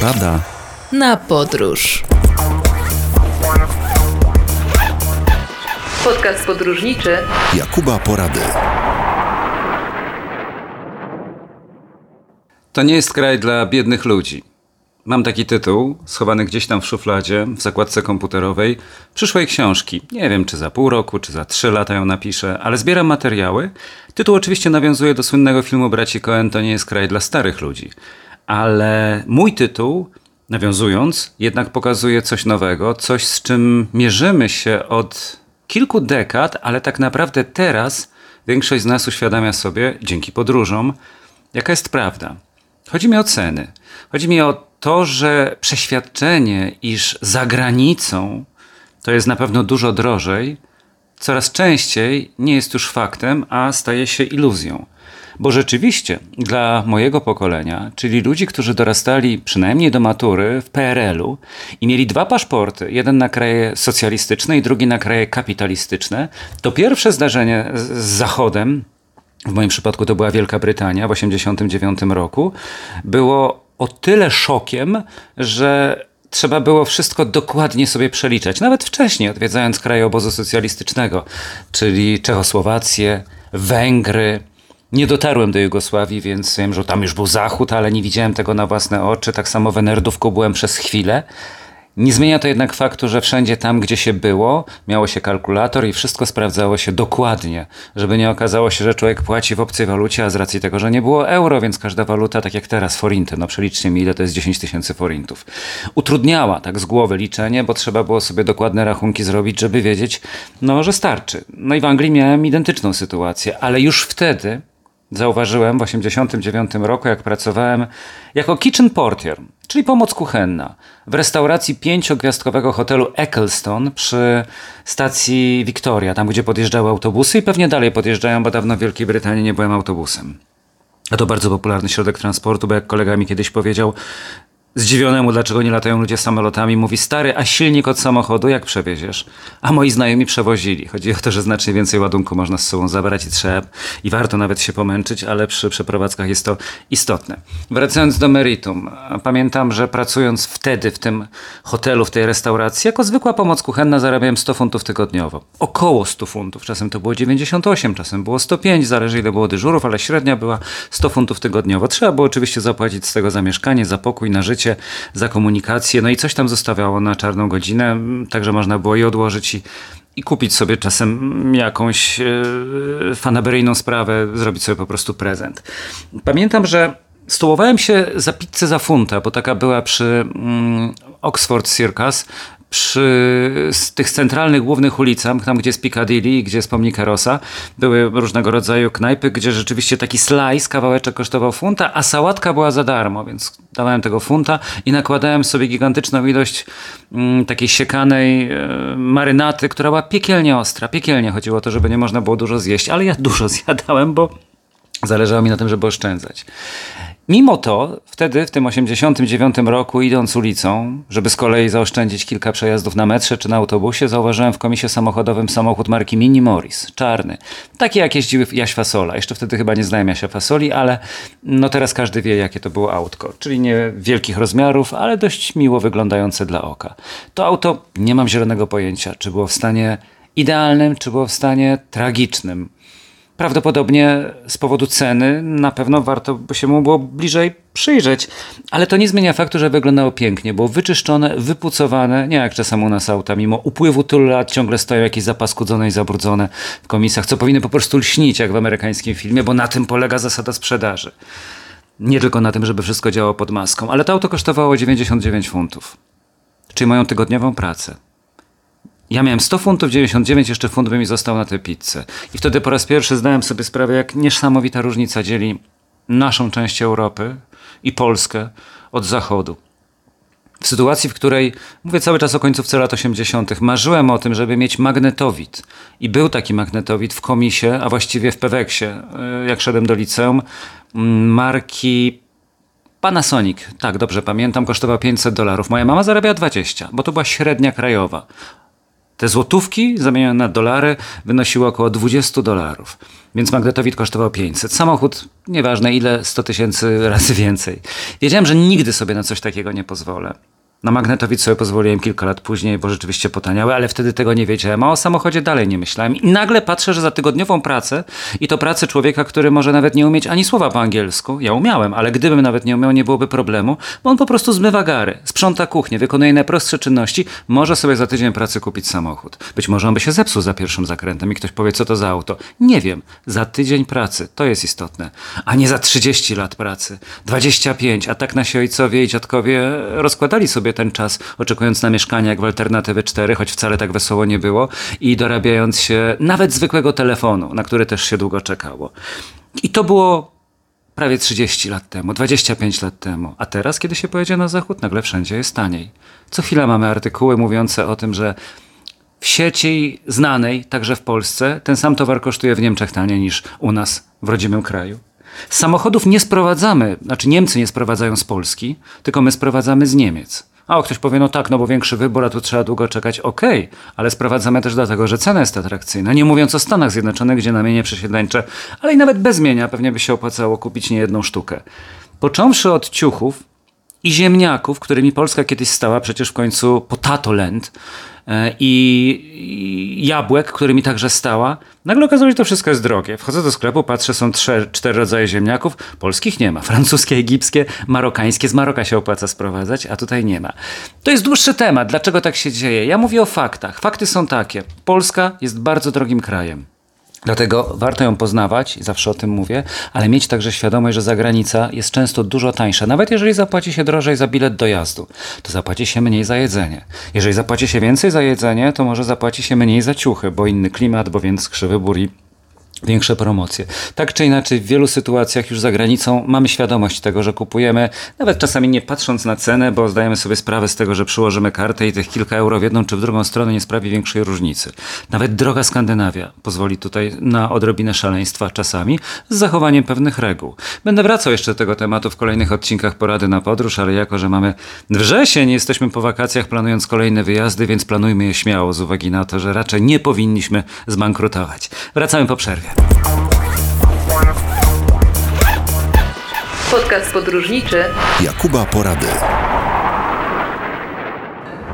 Porada na podróż. Podcast podróżniczy Jakuba Porady. To nie jest kraj dla biednych ludzi. Mam taki tytuł, schowany gdzieś tam w szufladzie, w zakładce komputerowej, przyszłej książki. Nie wiem, czy za pół roku, czy za trzy lata ją napiszę, ale zbieram materiały. Tytuł oczywiście nawiązuje do słynnego filmu Braci Coen To nie jest kraj dla starych ludzi. Ale mój tytuł, nawiązując, jednak pokazuje coś nowego, coś z czym mierzymy się od kilku dekad, ale tak naprawdę teraz większość z nas uświadamia sobie, dzięki podróżom, jaka jest prawda. Chodzi mi o ceny. Chodzi mi o to, że przeświadczenie, iż za granicą to jest na pewno dużo drożej, coraz częściej nie jest już faktem, a staje się iluzją. Bo rzeczywiście dla mojego pokolenia, czyli ludzi, którzy dorastali przynajmniej do matury w PRL-u i mieli dwa paszporty, jeden na kraje socjalistyczne i drugi na kraje kapitalistyczne, to pierwsze zdarzenie z Zachodem, w moim przypadku to była Wielka Brytania w 1989 roku, było o tyle szokiem, że trzeba było wszystko dokładnie sobie przeliczać. Nawet wcześniej, odwiedzając kraje obozu socjalistycznego, czyli Czechosłowację, Węgry. Nie dotarłem do Jugosławii, więc wiem, że tam już był Zachód, ale nie widziałem tego na własne oczy. Tak samo w Enerdówku byłem przez chwilę. Nie zmienia to jednak faktu, że wszędzie tam, gdzie się było, miało się kalkulator i wszystko sprawdzało się dokładnie, żeby nie okazało się, że człowiek płaci w obcej walucie, a z racji tego, że nie było euro, więc każda waluta, tak jak teraz, forinty, no przeliczcie mi, ile to jest 10 tysięcy forintów, utrudniała tak z głowy liczenie, bo trzeba było sobie dokładne rachunki zrobić, żeby wiedzieć, no, że starczy. No i w Anglii miałem identyczną sytuację, ale już wtedy zauważyłem w 1989 roku, jak pracowałem jako kitchen portier, czyli pomoc kuchenna, w restauracji pięciogwiazdkowego hotelu Eccleston przy stacji Victoria, tam gdzie podjeżdżały autobusy i pewnie dalej podjeżdżają, bo dawno w Wielkiej Brytanii nie byłem autobusem. A to bardzo popularny środek transportu, bo jak kolega mi kiedyś powiedział, Zdziwionemu, dlaczego nie latają ludzie samolotami, mówi stary, a silnik od samochodu jak przewieziesz? A moi znajomi przewozili. Chodzi o to, że znacznie więcej ładunku można z sobą zabrać i trzeba, i warto nawet się pomęczyć, ale przy przeprowadzkach jest to istotne. Wracając do meritum, pamiętam, że pracując wtedy w tym hotelu, w tej restauracji, jako zwykła pomoc kuchenna zarabiałem 100 funtów tygodniowo. Około 100 funtów. Czasem to było 98, czasem było 105, zależy ile było dyżurów, ale średnia była 100 funtów tygodniowo. Trzeba było oczywiście zapłacić z tego za mieszkanie, za pokój, na życie, za komunikację, no i coś tam zostawiało na czarną godzinę, także można było je odłożyć i, i kupić sobie czasem jakąś yy, fanaberyjną sprawę, zrobić sobie po prostu prezent. Pamiętam, że stołowałem się za pizzę za funta, bo taka była przy mm, Oxford Circus, przy tych centralnych głównych ulicach, tam gdzie jest Piccadilly, gdzie jest pomnik Rosa, były różnego rodzaju knajpy, gdzie rzeczywiście taki slice, kawałeczek kosztował funta, a sałatka była za darmo, więc dawałem tego funta i nakładałem sobie gigantyczną ilość mm, takiej siekanej e, marynaty, która była piekielnie ostra. Piekielnie chodziło o to, żeby nie można było dużo zjeść, ale ja dużo zjadałem, bo zależało mi na tym, żeby oszczędzać. Mimo to, wtedy, w tym 89 roku, idąc ulicą, żeby z kolei zaoszczędzić kilka przejazdów na metrze czy na autobusie, zauważyłem w komisie samochodowym samochód marki Mini Morris, czarny. Taki jak jeździły Jaś Fasola. Jeszcze wtedy chyba nie znałem Jasia Fasoli, ale no teraz każdy wie, jakie to było autko. Czyli nie wielkich rozmiarów, ale dość miło wyglądające dla oka. To auto, nie mam zielonego pojęcia, czy było w stanie idealnym, czy było w stanie tragicznym. Prawdopodobnie z powodu ceny na pewno warto by się mu było bliżej przyjrzeć, ale to nie zmienia faktu, że wyglądało pięknie, było wyczyszczone, wypucowane, nie jak czasem u nas auta, mimo upływu tylu lat ciągle stoją jakieś zapaskudzone i zabrudzone w komisach, co powinny po prostu lśnić jak w amerykańskim filmie, bo na tym polega zasada sprzedaży. Nie tylko na tym, żeby wszystko działało pod maską, ale to auto kosztowało 99 funtów, czyli moją tygodniową pracę. Ja miałem 100 funtów, 99 jeszcze funt by mi został na tę pizzę. I wtedy po raz pierwszy zdałem sobie sprawę, jak niesamowita różnica dzieli naszą część Europy i Polskę od Zachodu. W sytuacji, w której, mówię cały czas o końcówce lat 80., marzyłem o tym, żeby mieć magnetowid. I był taki magnetowid w komisie, a właściwie w Peweksie, e, jak szedłem do liceum, marki Panasonic, tak dobrze pamiętam, kosztował 500 dolarów. Moja mama zarabia 20, bo to była średnia krajowa. Te złotówki zamienione na dolary wynosiły około 20 dolarów. Więc magnetowid kosztował 500. Samochód, nieważne ile, 100 tysięcy razy więcej. Wiedziałem, że nigdy sobie na coś takiego nie pozwolę. Na magnetowid sobie pozwoliłem kilka lat później, bo rzeczywiście potaniały, ale wtedy tego nie wiedziałem, a o samochodzie dalej nie myślałem. I nagle patrzę, że za tygodniową pracę, i to pracę człowieka, który może nawet nie umieć ani słowa po angielsku, ja umiałem, ale gdybym nawet nie umiał, nie byłoby problemu, bo on po prostu zmywa gary, sprząta kuchnię, wykonuje najprostsze czynności, może sobie za tydzień pracy kupić samochód. Być może on by się zepsuł za pierwszym zakrętem i ktoś powie, co to za auto. Nie wiem, za tydzień pracy, to jest istotne, a nie za 30 lat pracy, 25, a tak nasi ojcowie i dziadkowie rozkładali sobie ten czas, oczekując na mieszkanie jak w Alternatywy 4, choć wcale tak wesoło nie było, i dorabiając się nawet zwykłego telefonu, na który też się długo czekało. I to było prawie 30 lat temu, 25 lat temu. A teraz, kiedy się pojedzie na zachód, nagle wszędzie jest taniej. Co chwila mamy artykuły mówiące o tym, że w sieci znanej, także w Polsce, ten sam towar kosztuje w Niemczech taniej niż u nas w rodzimym kraju. Samochodów nie sprowadzamy, znaczy Niemcy nie sprowadzają z Polski, tylko my sprowadzamy z Niemiec. A o, ktoś powie, no tak, no bo większy wybór, a tu trzeba długo czekać. Okej, ale sprowadzamy też dlatego, że cena jest atrakcyjna. Nie mówiąc o Stanach Zjednoczonych, gdzie na mienie przesiedleńcze, ale i nawet bez mienia pewnie by się opłacało kupić niejedną sztukę. Począwszy od ciuchów i ziemniaków, którymi Polska kiedyś stała, przecież w końcu potato land, e, i jabłek, którymi także stała. Nagle okazało się, że to wszystko jest drogie. Wchodzę do sklepu, patrzę, są trzy, cztery rodzaje ziemniaków. Polskich nie ma. Francuskie, egipskie, marokańskie. Z Maroka się opłaca sprowadzać, a tutaj nie ma. To jest dłuższy temat. Dlaczego tak się dzieje? Ja mówię o faktach. Fakty są takie. Polska jest bardzo drogim krajem. Dlatego warto ją poznawać, zawsze o tym mówię, ale mieć także świadomość, że zagranica jest często dużo tańsza. Nawet jeżeli zapłaci się drożej za bilet dojazdu, to zapłaci się mniej za jedzenie. Jeżeli zapłaci się więcej za jedzenie, to może zapłaci się mniej za ciuchy, bo inny klimat, bo więc krzywy buri większe promocje. Tak czy inaczej, w wielu sytuacjach już za granicą mamy świadomość tego, że kupujemy, nawet czasami nie patrząc na cenę, bo zdajemy sobie sprawę z tego, że przyłożymy kartę i tych kilka euro w jedną czy w drugą stronę nie sprawi większej różnicy. Nawet droga Skandynawia pozwoli tutaj na odrobinę szaleństwa czasami, z zachowaniem pewnych reguł. Będę wracał jeszcze do tego tematu w kolejnych odcinkach Porady na podróż, ale jako, że mamy wrzesień, jesteśmy po wakacjach planując kolejne wyjazdy, więc planujmy je śmiało z uwagi na to, że raczej nie powinniśmy zbankrutować. Wracamy po przerwie. Podcast podróżniczy Jakuba Porady.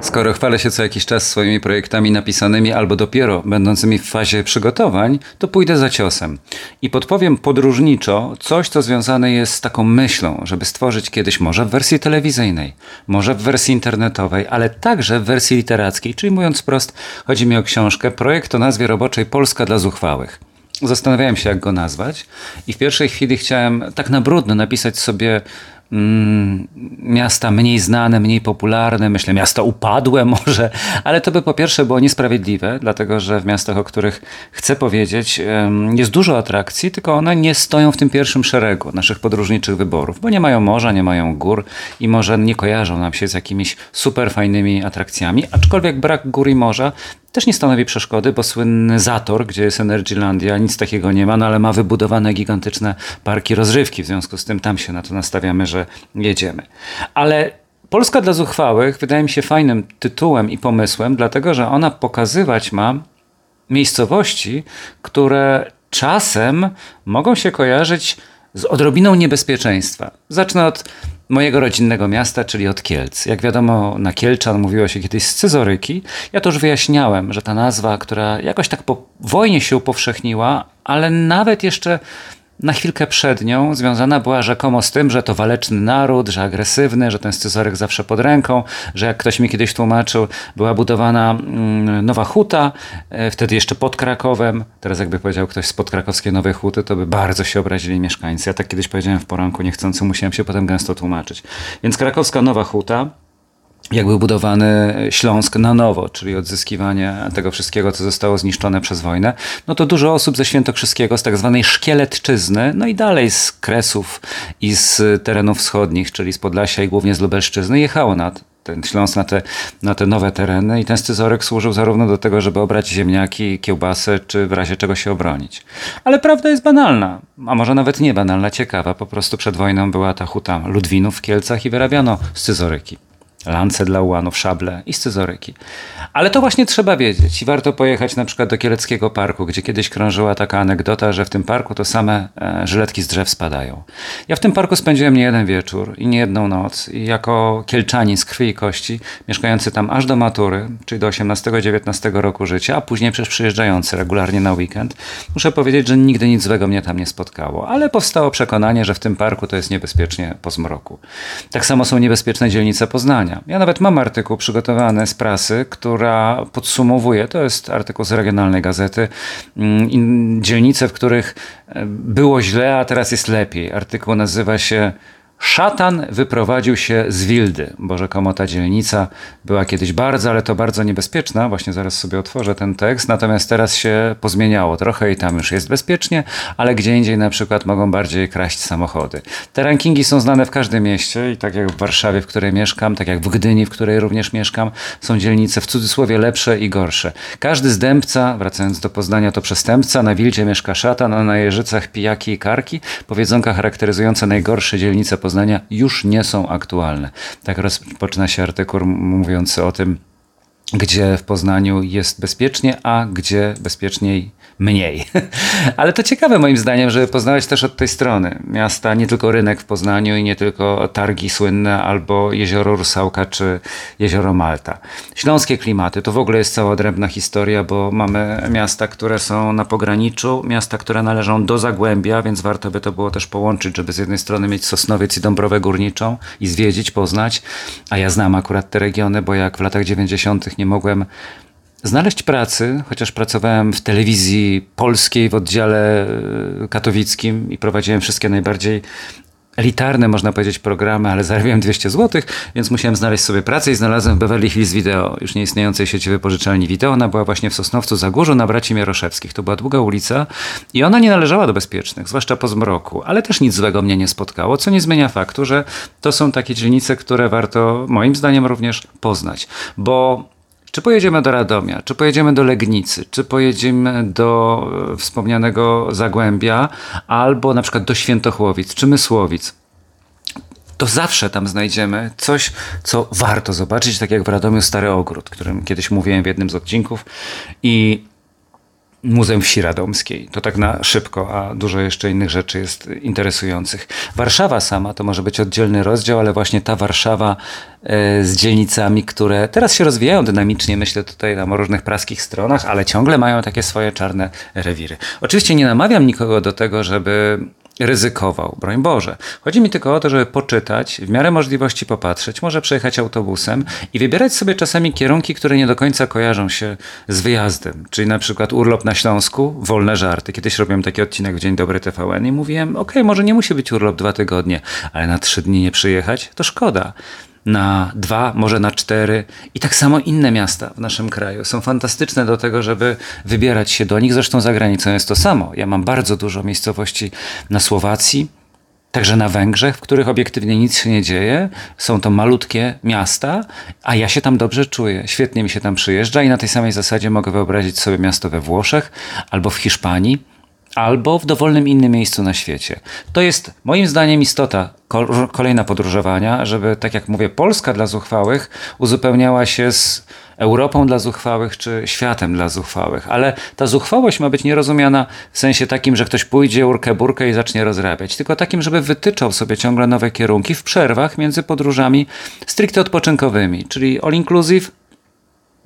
Skoro chwalę się co jakiś czas swoimi projektami napisanymi albo dopiero będącymi w fazie przygotowań, to pójdę za ciosem i podpowiem podróżniczo coś, co związane jest z taką myślą, żeby stworzyć kiedyś może w wersji telewizyjnej, może w wersji internetowej, ale także w wersji literackiej, czyli mówiąc prost, chodzi mi o książkę, projekt o nazwie roboczej Polska dla zuchwałych. Zastanawiałem się, jak go nazwać, i w pierwszej chwili chciałem tak na brudno napisać sobie mm, miasta mniej znane, mniej popularne, myślę miasta upadłe może, ale to by po pierwsze było niesprawiedliwe, dlatego że w miastach, o których chcę powiedzieć, jest dużo atrakcji, tylko one nie stoją w tym pierwszym szeregu naszych podróżniczych wyborów, bo nie mają morza, nie mają gór i może nie kojarzą nam się z jakimiś super fajnymi atrakcjami, aczkolwiek brak gór i morza też nie stanowi przeszkody, bo słynny Zator, gdzie jest Energylandia, nic takiego nie ma, no ale ma wybudowane gigantyczne parki rozrywki, w związku z tym tam się na to nastawiamy, że jedziemy. Ale Polska dla zuchwałych wydaje mi się fajnym tytułem i pomysłem, dlatego że ona pokazywać ma miejscowości, które czasem mogą się kojarzyć z odrobiną niebezpieczeństwa. Zacznę od mojego rodzinnego miasta, czyli od Kielc. Jak wiadomo, na Kielczan mówiło się kiedyś scyzoryki. Ja to już wyjaśniałem, że ta nazwa, która jakoś tak po wojnie się upowszechniła, ale nawet jeszcze na chwilkę przed nią związana była rzekomo z tym, że to waleczny naród, że agresywny, że ten scyzoryk zawsze pod ręką, że jak ktoś mi kiedyś tłumaczył, była budowana mm, nowa huta, e, wtedy jeszcze pod Krakowem. Teraz jakby powiedział ktoś z podkrakowskiej nowej huty, to by bardzo się obrazili mieszkańcy. Ja tak kiedyś powiedziałem w poranku niechcący, musiałem się potem gęsto tłumaczyć. Więc krakowska nowa huta, jakby budowany Śląsk na nowo, czyli odzyskiwanie tego wszystkiego, co zostało zniszczone przez wojnę, no to dużo osób ze Świętokrzyskiego, z tak zwanej Szkieletczyzny, no i dalej z Kresów i z terenów wschodnich, czyli z Podlasia i głównie z Lubelszczyzny, jechało na ten Śląsk, na te, na te nowe tereny i ten scyzoryk służył zarówno do tego, żeby obrać ziemniaki, kiełbasy, czy w razie czego się obronić. Ale prawda jest banalna, a może nawet nie banalna, ciekawa. Po prostu przed wojną była ta huta Ludwinów w Kielcach i wyrabiano scyzoryki. Lance dla ułanów, szable i scyzoryki. Ale to właśnie trzeba wiedzieć i warto pojechać na przykład do Kieleckiego Parku, gdzie kiedyś krążyła taka anegdota, że w tym parku to same e, żyletki z drzew spadają. Ja w tym parku spędziłem nie jeden wieczór i nie jedną noc i jako kielczanin z krwi i kości, mieszkający tam aż do matury, czyli do 18-19 roku życia, a później przez przyjeżdżający regularnie na weekend, muszę powiedzieć, że nigdy nic złego mnie tam nie spotkało, ale powstało przekonanie, że w tym parku to jest niebezpiecznie po zmroku. Tak samo są niebezpieczne dzielnice Poznania. Ja nawet mam artykuł przygotowany z prasy, która podsumowuje, to jest artykuł z regionalnej gazety, mm, dzielnice, w których e, było źle, a teraz jest lepiej. Artykuł nazywa się Szatan wyprowadził się z Wildy, bo rzekomo ta dzielnica była kiedyś bardzo, ale to bardzo niebezpieczna. Właśnie zaraz sobie otworzę ten tekst. Natomiast teraz się pozmieniało trochę i tam już jest bezpiecznie, ale gdzie indziej na przykład mogą bardziej kraść samochody. Te rankingi są znane w każdym mieście i tak jak w Warszawie, w której mieszkam, tak jak w Gdyni, w której również mieszkam, są dzielnice w cudzysłowie lepsze i gorsze. Każdy zdębca, wracając do Poznania, to przestępca. Na Wildzie mieszka szatan, a na Jeżycach pijaki i karki. Powiedzonka charakteryzujące najgorsze dzielnice Poznania już nie są aktualne. Tak rozpoczyna się artykuł mówiący o tym, gdzie w Poznaniu jest bezpiecznie, a gdzie bezpieczniej mniej. Ale to ciekawe moim zdaniem, żeby poznawać też od tej strony miasta, nie tylko rynek w Poznaniu i nie tylko targi słynne albo jezioro Rusałka czy jezioro Malta. Śląskie klimaty to w ogóle jest cała odrębna historia, bo mamy miasta, które są na pograniczu, miasta, które należą do Zagłębia, więc warto by to było też połączyć, żeby z jednej strony mieć Sosnowiec i Dąbrowę Górniczą i zwiedzić, poznać, a ja znam akurat te regiony, bo jak w latach 90. nie mogłem znaleźć pracy, chociaż pracowałem w telewizji polskiej w oddziale e, katowickim i prowadziłem wszystkie najbardziej elitarne, można powiedzieć, programy, ale zarabiałem 200 zł, więc musiałem znaleźć sobie pracę i znalazłem w Beverly Hills Video, już nieistniejącej sieci wypożyczalni wideo. Ona była właśnie w Sosnowcu Zagórzu na Braci Mieroszewskich. To była długa ulica i ona nie należała do bezpiecznych, zwłaszcza po zmroku, ale też nic złego mnie nie spotkało, co nie zmienia faktu, że to są takie dzielnice, które warto moim zdaniem również poznać, bo czy pojedziemy do Radomia, czy pojedziemy do Legnicy, czy pojedziemy do e, wspomnianego Zagłębia, albo na przykład do Świętochłowic, czy Mysłowic, to zawsze tam znajdziemy coś, co warto zobaczyć, tak jak w Radomiu Stary Ogród, którym kiedyś mówiłem w jednym z odcinków. I Muzeum Wsi Radomskiej. To tak na szybko, a dużo jeszcze innych rzeczy jest interesujących. Warszawa sama to może być oddzielny rozdział, ale właśnie ta Warszawa e, z dzielnicami, które teraz się rozwijają dynamicznie, myślę tutaj o różnych praskich stronach, ale ciągle mają takie swoje czarne rewiry. Oczywiście nie namawiam nikogo do tego, żeby ryzykował, broń Boże. Chodzi mi tylko o to, żeby poczytać, w miarę możliwości popatrzeć, może przejechać autobusem i wybierać sobie czasami kierunki, które nie do końca kojarzą się z wyjazdem. Czyli na przykład urlop na Śląsku, wolne żarty. Kiedyś robiłem taki odcinek w Dzień Dobry TVN i mówiłem, ok, może nie musi być urlop dwa tygodnie, ale na trzy dni nie przyjechać, to szkoda na dwa, może na cztery. I tak samo inne miasta w naszym kraju są fantastyczne do tego, żeby wybierać się do nich. Zresztą za granicą jest to samo. Ja mam bardzo dużo miejscowości na Słowacji, także na Węgrzech, w których obiektywnie nic się nie dzieje. Są to malutkie miasta, a ja się tam dobrze czuję. Świetnie mi się tam przyjeżdża i na tej samej zasadzie mogę wyobrazić sobie miasto we Włoszech albo w Hiszpanii albo w dowolnym innym miejscu na świecie. To jest moim zdaniem istota kolejna podróżowania, żeby, tak jak mówię, Polska dla zuchwałych uzupełniała się z Europą dla zuchwałych czy światem dla zuchwałych. Ale ta zuchwałość ma być nierozumiana w sensie takim, że ktoś pójdzie urkę burkę i zacznie rozrabiać, tylko takim, żeby wytyczał sobie ciągle nowe kierunki w przerwach między podróżami stricte odpoczynkowymi, czyli all inclusive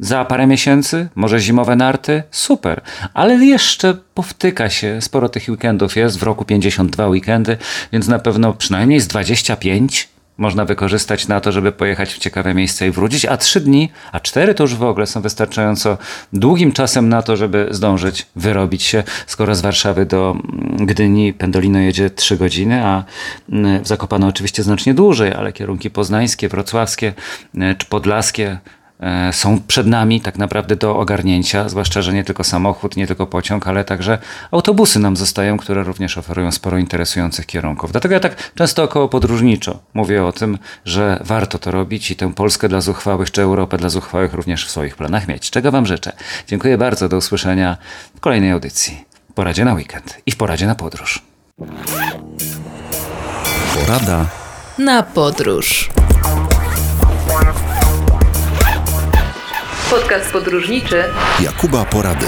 za parę miesięcy, może zimowe narty, super. Ale jeszcze powtyka się, sporo tych weekendów. Jest, w roku 52 weekendy, więc na pewno przynajmniej z 25 można wykorzystać na to, żeby pojechać w ciekawe miejsce i wrócić, a trzy dni, a cztery to już w ogóle są wystarczająco długim czasem na to, żeby zdążyć wyrobić się, skoro z Warszawy do mm, Gdyni Pendolino jedzie trzy godziny, a mm, w Zakopane oczywiście znacznie dłużej, ale kierunki poznańskie, wrocławskie mm, czy podlaskie są przed nami tak naprawdę do ogarnięcia, zwłaszcza, że nie tylko samochód, nie tylko pociąg, ale także autobusy nam zostają, które również oferują sporo interesujących kierunków. Dlatego ja tak często około podróżniczo mówię o tym, że warto to robić i tę Polskę dla zuchwałych, czy Europę dla zuchwałych również w swoich planach mieć. Czego Wam życzę. Dziękuję bardzo, do usłyszenia w kolejnej audycji. W poradzie na weekend i w poradzie na podróż. Porada na podróż. Podcast podróżniczy Jakuba Porady.